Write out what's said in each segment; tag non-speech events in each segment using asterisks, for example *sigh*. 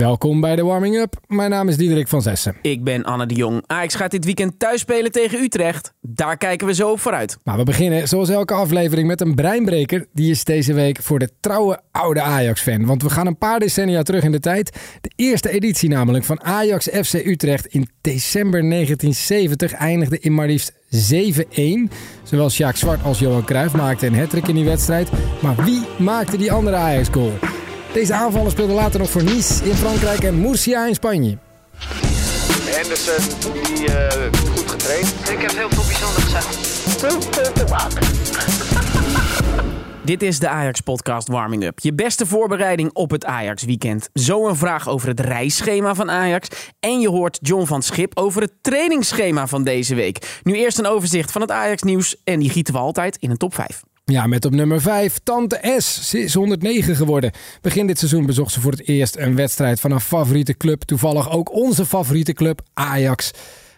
Welkom bij de Warming Up. Mijn naam is Diederik van Zessen. Ik ben Anne de Jong. Ajax gaat dit weekend thuis spelen tegen Utrecht. Daar kijken we zo op vooruit. Maar we beginnen zoals elke aflevering met een breinbreker. Die is deze week voor de trouwe oude Ajax-fan. Want we gaan een paar decennia terug in de tijd. De eerste editie namelijk van Ajax FC Utrecht in december 1970 eindigde in maar liefst 7-1. Zowel Sjaak Zwart als Johan Cruijff maakten een hat in die wedstrijd. Maar wie maakte die andere Ajax-goal? Deze aanvaller speelde later nog voor Nice in Frankrijk en Murcia in Spanje. Henderson, die uh, goed getraind. Ik heb heel veel bijzonder gezegd. *laughs* Dit is de Ajax-podcast Warming Up. Je beste voorbereiding op het Ajax-weekend. Zo een vraag over het reisschema van Ajax. En je hoort John van Schip over het trainingsschema van deze week. Nu eerst een overzicht van het Ajax-nieuws. En die gieten we altijd in een top 5. Ja, met op nummer 5 Tante S. Ze is 109 geworden. Begin dit seizoen bezocht ze voor het eerst een wedstrijd van een favoriete club. Toevallig ook onze favoriete club, Ajax.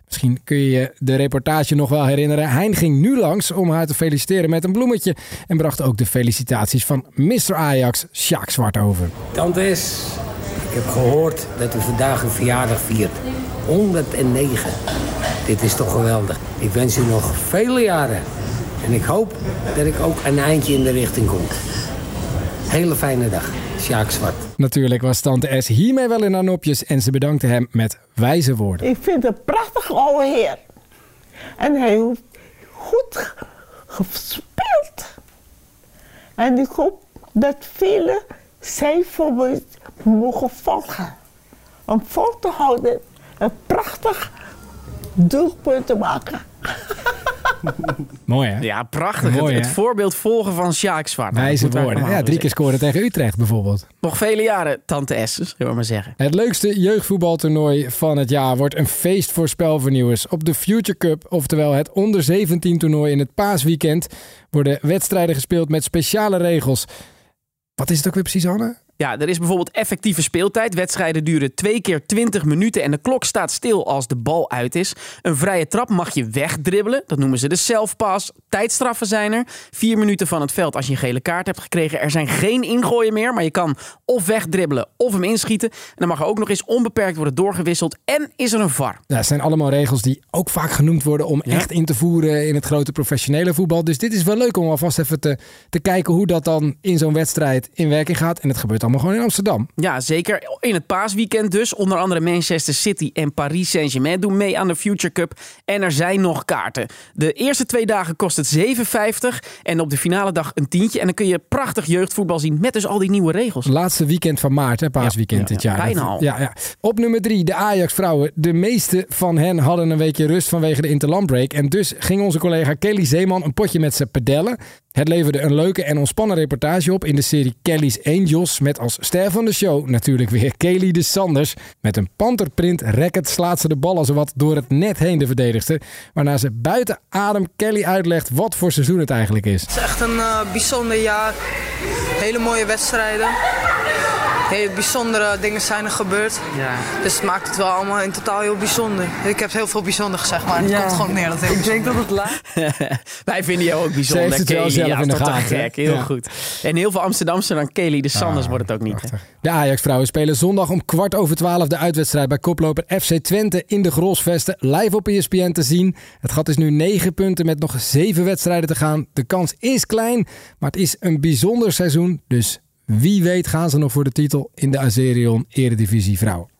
Misschien kun je je de reportage nog wel herinneren. Hein ging nu langs om haar te feliciteren met een bloemetje. En bracht ook de felicitaties van Mr. Ajax, Sjaak Zwart over. Tante S, ik heb gehoord dat u vandaag een verjaardag viert. 109. Dit is toch geweldig. Ik wens u nog vele jaren en ik hoop dat ik ook een eindje in de richting kom. Hele fijne dag. Sjaak Zwart. Natuurlijk was tante S hiermee wel in haar nopjes en ze bedankte hem met wijze woorden. Ik vind het een prachtige oude heer. En hij heeft goed gespeeld. En ik hoop dat velen zijn voorbeeld mogen volgen. Om vol te houden een prachtig doelpunt te maken. *laughs* Mooi hè? Ja, prachtig. Mooi, het, voorbeeld volgen van Sjaak Zwart. Wijze woorden. Ja, drie keer scoren tegen Utrecht bijvoorbeeld. Nog vele jaren, tante S, zullen we maar zeggen. Het leukste jeugdvoetbaltoernooi van het jaar wordt een feest voor spelvernieuwers. Op de Future Cup, oftewel het onder 17 toernooi in het paasweekend, worden wedstrijden gespeeld met speciale regels. Wat is het ook weer precies, Anne? Ja, er is bijvoorbeeld effectieve speeltijd. Wedstrijden duren twee keer 20 minuten en de klok staat stil als de bal uit is. Een vrije trap mag je wegdribbelen. Dat noemen ze de self-pass. Tijdstraffen zijn er. Vier minuten van het veld als je een gele kaart hebt gekregen. Er zijn geen ingooien meer, maar je kan of wegdribbelen of hem inschieten. En dan mag er ook nog eens onbeperkt worden doorgewisseld. En is er een VAR. Ja, het zijn allemaal regels die ook vaak genoemd worden om echt in te voeren in het grote professionele voetbal. Dus dit is wel leuk om alvast even te, te kijken hoe dat dan in zo'n wedstrijd in werking gaat. En het gebeurt allemaal gewoon in Amsterdam. Ja, zeker. In het paasweekend dus. Onder andere Manchester City en Paris Saint-Germain doen mee aan de Future Cup. En er zijn nog kaarten. De eerste twee dagen kost het 7,50. En op de finale dag een tientje. En dan kun je prachtig jeugdvoetbal zien met dus al die nieuwe regels. Laatste weekend van maart, hè, paasweekend Ja, ja, dit ja. jaar. Bijna al. Ja, ja. Op nummer drie, de Ajax-vrouwen. De meeste van hen hadden een weekje rust vanwege de interlandbreak. En dus ging onze collega Kelly Zeeman een potje met ze pedellen. Het leverde een leuke en ontspannen reportage op in de serie Kelly's Angels. Met als ster van de show natuurlijk weer Kelly de Sanders. Met een panterprint racket slaat ze de ballen zowat door het net heen de verdedigster. Waarna ze buiten adem Kelly uitlegt wat voor seizoen het eigenlijk is. Het is echt een eh, bijzonder jaar. Hele mooie wedstrijden. Hele bijzondere dingen zijn er gebeurd. Ja. Dus het maakt het wel allemaal in totaal heel bijzonder. Ik heb heel veel bijzonder gezegd, maar het komt gewoon neer. Dat ik denk dat het laat. *laughs* Wij vinden jou ook Ze bijzonder. heeft het wel zelf ja, in de gaten, gek. Heel Ja. goed. En heel veel Amsterdamse dan Kelly de Sanders wordt het ook niet. De Ajax-vrouwen spelen zondag om kwart over twaalf de uitwedstrijd bij koploper FC Twente in de Grosvesten. Live op ESPN te zien. Het gat is nu negen punten met nog zeven wedstrijden te gaan. De kans is klein, maar het is een bijzonder seizoen. Dus wie weet gaan ze nog voor de titel in de Azerion Eredivisie Vrouwen.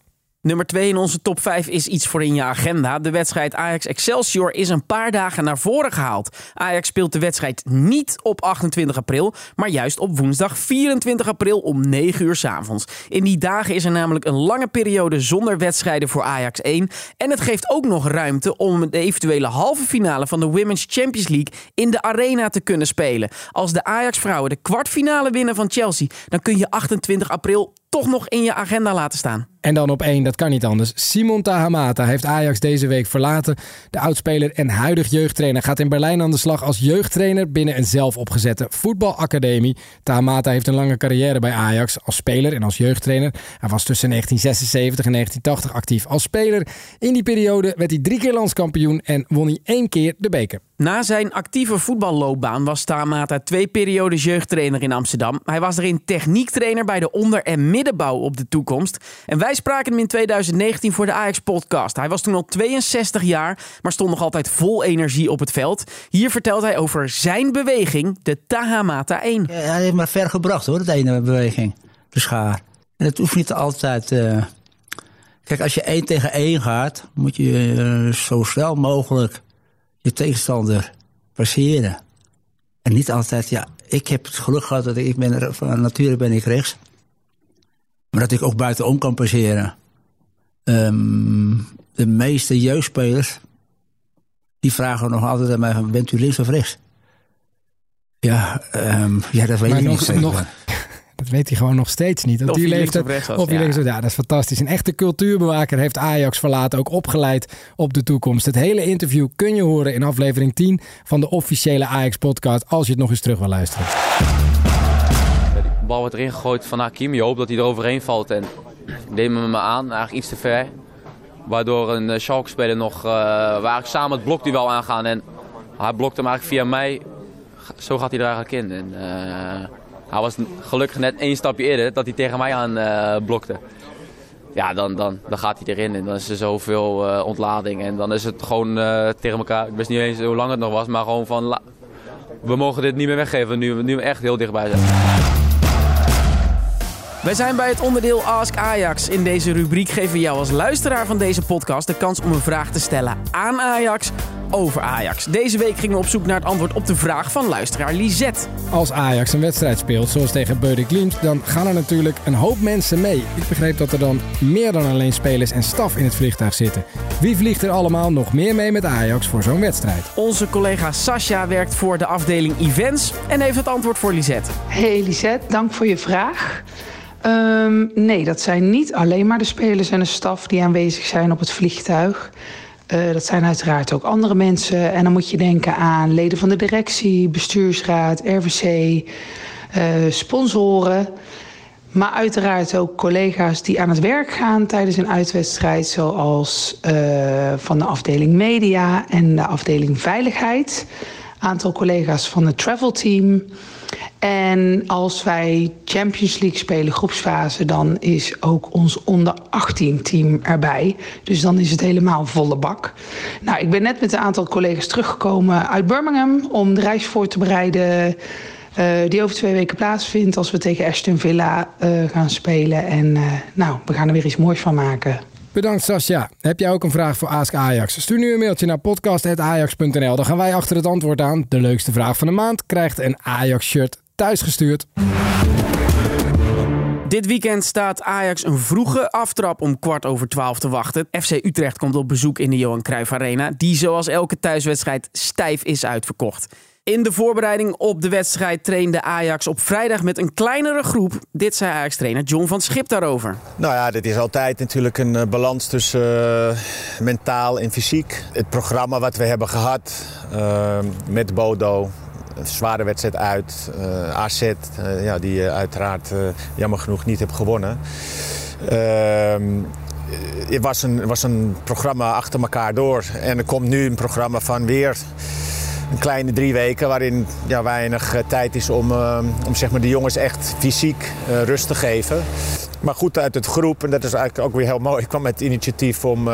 Nummer 2 in onze top 5 is iets voor in je agenda. De wedstrijd Ajax Excelsior is een paar dagen naar voren gehaald. Ajax speelt de wedstrijd niet op 28 april, maar juist op woensdag 24 april om 9 uur 's avonds. In die dagen is er namelijk een lange periode zonder wedstrijden voor Ajax 1. En het geeft ook nog ruimte om de eventuele halve finale van de Women's Champions League in de arena te kunnen spelen. Als de Ajax-vrouwen de kwartfinale winnen van Chelsea, dan kun je 28 april toch nog in je agenda laten staan. En dan op één, dat kan niet anders. Simon Tahamata heeft Ajax deze week verlaten. De oudspeler en huidig jeugdtrainer gaat in Berlijn aan de slag als jeugdtrainer binnen een zelf opgezette voetbalacademie. Tahamata heeft een lange carrière bij Ajax als speler en als jeugdtrainer. Hij was tussen 1976 en 1980 actief als speler. In die periode werd hij drie keer landskampioen en won hij één keer de beker. Na zijn actieve voetballoopbaan was Stamata twee periodes jeugdtrainer in Amsterdam. Hij was erin techniektrainer bij de onder- en middenbouw op de toekomst. En wij spraken hem in 2019 voor de Ajax-podcast. Hij was toen al 62 jaar, maar stond nog altijd vol energie op het veld. Hier vertelt hij over zijn beweging, de Tahamata 1. Ja, hij heeft maar ver gebracht hoor, de ene beweging. De schaar. En het hoeft niet altijd... eh, Kijk, als je één tegen één gaat, moet je eh, zo snel mogelijk je tegenstander passeren. En niet altijd, ja, ik heb het geluk gehad dat ik, ik ben van nature ben ik rechts. Maar dat ik ook buitenom kan passeren. Ehm, de meeste jeugdspelers, die vragen nog altijd aan mij bent u links of rechts? Ja, ehm, ja dat weet Maar ik nog, niet. nog, *laughs* dat weet hij gewoon nog steeds niet. Op Of die leeftijd, was, of hij ja. dat is fantastisch. Een echte cultuurbewaker heeft Ajax verlaten, ook opgeleid op de toekomst. Het hele interview kun je horen in aflevering 10 van de officiële Ajax-podcast, als je het nog eens terug wil luisteren. De bal wordt erin gegooid van Hakim. Je hoopt dat hij er overheen valt. En ik deed me aan, eigenlijk iets te ver. Waardoor een uh, Schalke-speler nog, uh, waar eigenlijk samen het blokduel aangaan. En hij blokt hem eigenlijk via mij. Zo gaat hij er eigenlijk in. En, uh, hij was gelukkig net één stapje eerder dat hij tegen mij aan uh, blokte. Ja, dan, dan, dan gaat hij erin en dan is er zoveel uh, ontlading. En dan is het gewoon uh, tegen elkaar. Ik wist niet eens hoe lang het nog was, maar gewoon van... We mogen dit niet meer weggeven nu, nu we echt heel dichtbij zijn. Wij zijn bij het onderdeel Ask Ajax. In deze rubriek geven we jou als luisteraar van deze podcast de kans om een vraag te stellen aan Ajax over Ajax. Deze week gingen we op zoek naar het antwoord op de vraag van luisteraar Lisette. Als Ajax een wedstrijd speelt, zoals tegen Beude Glimt, dan gaan er natuurlijk een hoop mensen mee. Ik begreep dat er dan meer dan alleen spelers en staf in het vliegtuig zitten. Wie vliegt er allemaal nog meer mee met Ajax voor zo'n wedstrijd? Onze collega Sascha werkt voor de afdeling events en heeft het antwoord voor Lisette. Hey Lisette, dank voor je vraag. Um, nee, dat zijn niet alleen maar de spelers en de staf die aanwezig zijn op het vliegtuig. Uh, dat zijn uiteraard ook andere mensen. En dan moet je denken aan leden van de directie, bestuursraad, RVC, uh, sponsoren. Maar uiteraard ook collega's die aan het werk gaan tijdens een uitwedstrijd, zoals uh, van de afdeling media en de afdeling veiligheid. Aantal collega's van het travel team. En als wij Champions League spelen, groepsfase, dan is ook ons onder 18 team erbij. Dus dan is het helemaal volle bak. Nou, ik ben net met een aantal collega's teruggekomen uit Birmingham om de reis voor te bereiden. Uh, die over twee weken plaatsvindt als we tegen Aston Villa uh, gaan spelen. En uh, nou, we gaan er weer iets moois van maken. Bedankt Sascha. Heb jij ook een vraag voor Ask Ajax? Stuur nu een mailtje naar podcast.ajax.nl. Dan gaan wij achter het antwoord aan. De leukste vraag van de maand krijgt een Ajax-shirt thuisgestuurd. Dit weekend staat Ajax een vroege aftrap om kwart over twaalf te wachten. FC Utrecht komt op bezoek in de Johan Cruijff Arena, die zoals elke thuiswedstrijd stijf is uitverkocht. In de voorbereiding op de wedstrijd trainde Ajax op vrijdag met een kleinere groep. Dit zei Ajax-trainer John van Schip daarover. Nou ja, dit is altijd natuurlijk een uh, balans tussen uh, mentaal en fysiek. Het programma wat we hebben gehad uh, met Bodo, zware wedstrijd uit. AZ, ja, die uh, uiteraard jammer genoeg niet heeft gewonnen. het was een, was een programma achter elkaar door. En er komt nu een programma van weer een kleine drie weken... waarin ja, weinig tijd is om, om zeg maar, de jongens echt fysiek rust te geven. Maar goed uit het groep, en dat is eigenlijk ook weer heel mooi... *laughs* ik kwam met het initiatief om,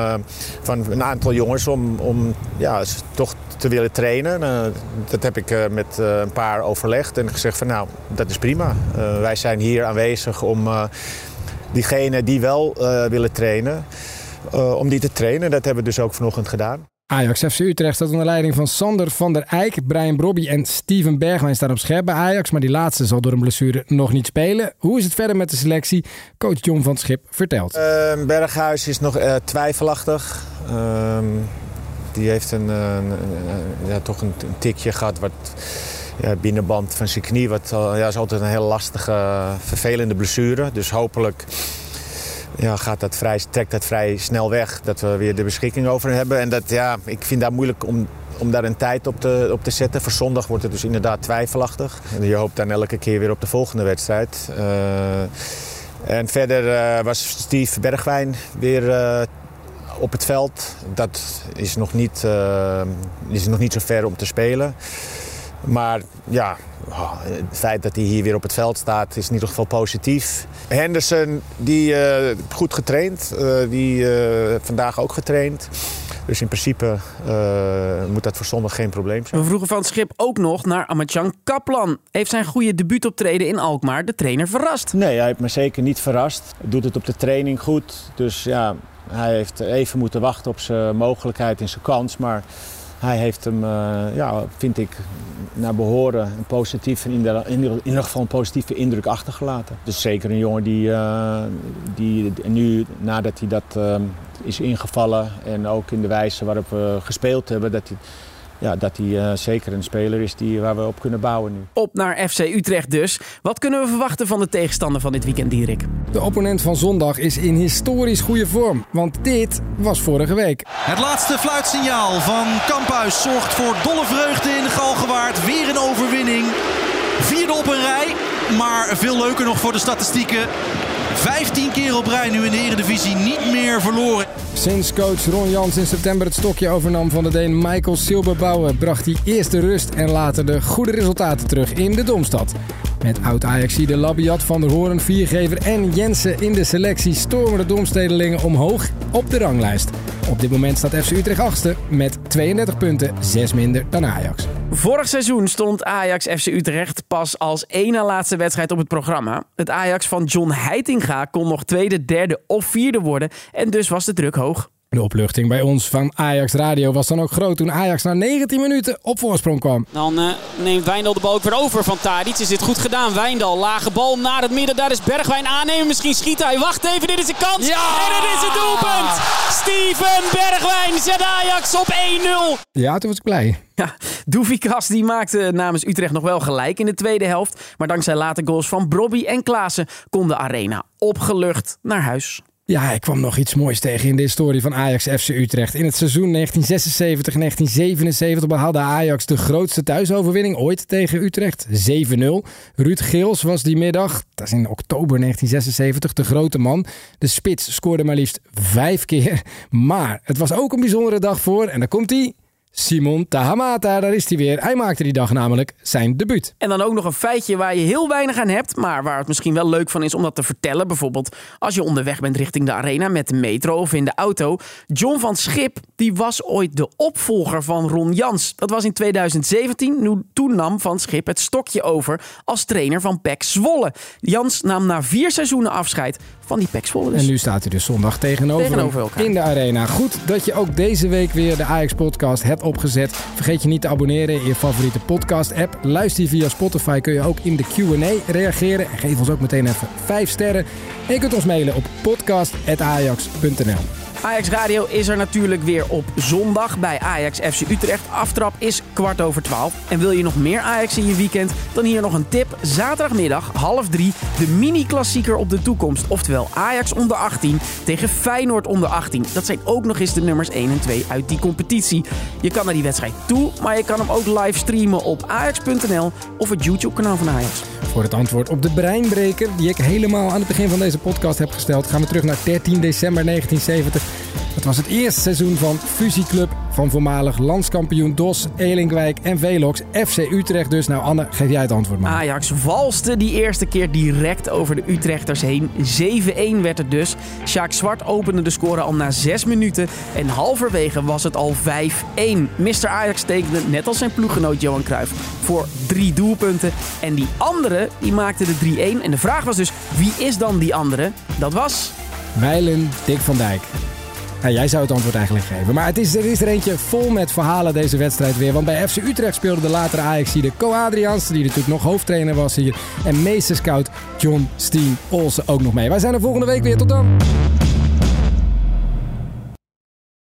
van een aantal jongens om, om ja, toch te willen trainen. Dat heb ik met een paar overlegd en gezegd van nou, dat is prima. wij zijn hier aanwezig om diegenen die wel willen trainen, om die te trainen. Dat hebben we dus ook vanochtend gedaan. Ajax FC Utrecht staat onder leiding van Sander van der Eyck, Brian Brobby en Steven Bergwijn staan op scherp bij Ajax. Maar die laatste zal door een blessure nog niet spelen. Hoe is het verder met de selectie? Coach John van Schip vertelt. Ehm, Berghuis is nog twijfelachtig. Ehm, die heeft een, een ja, toch een, een, tikje gehad wat ja, binnenband van zijn knie. Wat ja, is altijd een heel lastige, vervelende blessure. Dus hopelijk ja, gaat dat vrij, trekt dat vrij snel weg. Dat we weer de beschikking over hebben. En dat, ja, ik vind dat moeilijk om, om daar een tijd op te, op te zetten. Voor zondag wordt het dus inderdaad twijfelachtig. En je hoopt dan elke keer weer op de volgende wedstrijd. Uh, en verder uh, was Steve Bergwijn weer uh, op het veld, dat is nog niet, is nog niet zo ver om te spelen. Maar ja, oh, het feit dat hij hier weer op het veld staat is in ieder geval positief. Henderson, die uh, goed getraind. Uh, die vandaag ook getraind. Dus in principe moet dat voor zondag geen probleem zijn. We vroegen van het schip ook nog naar Amatjan Kaplan. Heeft zijn goede debuutoptreden in Alkmaar de trainer verrast? Nee, hij heeft me zeker niet verrast. Hij doet het op de training goed. Dus ja, hij heeft even moeten wachten op zijn mogelijkheid en zijn kans. Maar hij heeft hem, uh, ja, vind ik, naar behoren een positieve, in, in ieder geval een positieve indruk achtergelaten. Dus zeker een jongen die, uh, die nu, nadat hij dat uh, is ingevallen en ook in de wijze waarop we gespeeld hebben, dat hij ja, dat hij uh, zeker een speler is die, waar we op kunnen bouwen nu. Op naar FC Utrecht dus. Wat kunnen we verwachten van de tegenstander van dit weekend, Dierik? De opponent van zondag is in historisch goede vorm. Want dit was vorige week. Het laatste fluitsignaal van Kamphuis zorgt voor dolle vreugde in de Galgenwaard. Weer een overwinning. Vierde op een rij. Maar veel leuker nog voor de statistieken. 15 keer op rij nu in de Eredivisie niet meer verloren. Sinds coach Ron Jans in september het stokje overnam van de Deen Michael Silberbouwen... bracht hij eerst de rust en later de goede resultaten terug in de Domstad. Met oud-Ajaxide Labiat, Van der Hoorn, Viergever en Jensen in de selectie... stormen de Domstedelingen omhoog op de ranglijst. Op dit moment staat FC Utrecht achtste met 32 punten, 6 minder dan Ajax. Vorig seizoen stond Ajax FC Utrecht pas als één na laatste wedstrijd op het programma. Het Ajax van John Heitinga kon nog tweede, derde of vierde worden en dus was de druk hoog. De opluchting bij ons van Ajax Radio was dan ook groot toen Ajax na 19 minuten op voorsprong kwam. Dan uh, neemt Wijndal de bal ook weer over van Tadic. Is dit goed gedaan? Wijndal, lage bal naar het midden. Daar is Bergwijn aannemen. Misschien schiet hij. Wacht even, dit is een kans. Ja! En het is het doelpunt. Steven Bergwijn zet Ajax op 1-0. Ja, toen was ik blij. Ja, Doevikas die maakte namens Utrecht nog wel gelijk in de tweede helft. Maar dankzij late goals van Brobby en Klaassen kon de arena opgelucht naar huis. Ja, ik kwam nog iets moois tegen in de historie van Ajax FC Utrecht. In het seizoen 1976-1977 behaalde Ajax de grootste thuisoverwinning ooit tegen Utrecht. 7-0. Ruud Geels was die middag, dat is in oktober 1976, de grote man. De spits scoorde maar liefst vijf keer. Maar het was ook een bijzondere dag voor, en daar komt hij... Simon Tahamata, daar is hij weer. Hij maakte die dag namelijk zijn debuut. En dan ook nog een feitje waar je heel weinig aan hebt, maar waar het misschien wel leuk van is om dat te vertellen. Bijvoorbeeld als je onderweg bent richting de arena met de metro of in de auto. John van Schip, die was ooit de opvolger van Ron Jans. Dat was in 2017. Toen nam Van Schip het stokje over als trainer van PEC Zwolle. Jans nam na vier seizoenen afscheid van die Zwolle. Dus. En nu staat hij dus zondag tegenover, tegenover elkaar. in de arena. Goed dat je ook deze week weer de Ajax-podcast hebt opgezet. Vergeet je niet te abonneren in je favoriete podcast-app. Luister via Spotify kun je ook in de Q&A reageren. En geef ons ook meteen even 5 sterren. En je kunt ons mailen op podcast.ajax.nl. Ajax Radio is er natuurlijk weer op zondag bij Ajax FC Utrecht. Aftrap is kwart over twaalf. En wil je nog meer Ajax in je weekend? Dan hier nog een tip. Zaterdagmiddag half drie de mini-klassieker op de toekomst. Oftewel Ajax onder 18 tegen Feyenoord onder 18. Dat zijn ook nog eens de nummers 1 en 2 uit die competitie. Je kan naar die wedstrijd toe, maar je kan hem ook live streamen op ajax.nl of het YouTube-kanaal van Ajax. Voor het antwoord op de breinbreker, die ik helemaal aan het begin van deze podcast heb gesteld, gaan we terug naar 13 december 1970. Het was het eerste seizoen van Fusieclub van voormalig landskampioen DOS, Elinkwijk en Velox. FC Utrecht dus. Nou Anne, geef jij het antwoord maar. Ajax walste die eerste keer direct over de Utrechters heen. 7-1 werd het dus. Sjaak Zwart opende de score al na 6 minuten. En halverwege was het al 5-1. Mr. Ajax tekende net als zijn ploeggenoot Johan Cruijff voor drie doelpunten. En die andere die maakte de 3-1. En de vraag was dus, wie is dan die andere? Dat was... Wijlen Dick van Dijk. Ja, jij zou het antwoord eigenlijk geven. Maar het is, er is er eentje vol met verhalen deze wedstrijd weer. Want bij FC Utrecht speelde de latere ajax de Co Adriaans, die natuurlijk nog hoofdtrainer was hier. En meesterscout John Steen Olsen ook nog mee. Wij zijn er volgende week weer. Tot dan!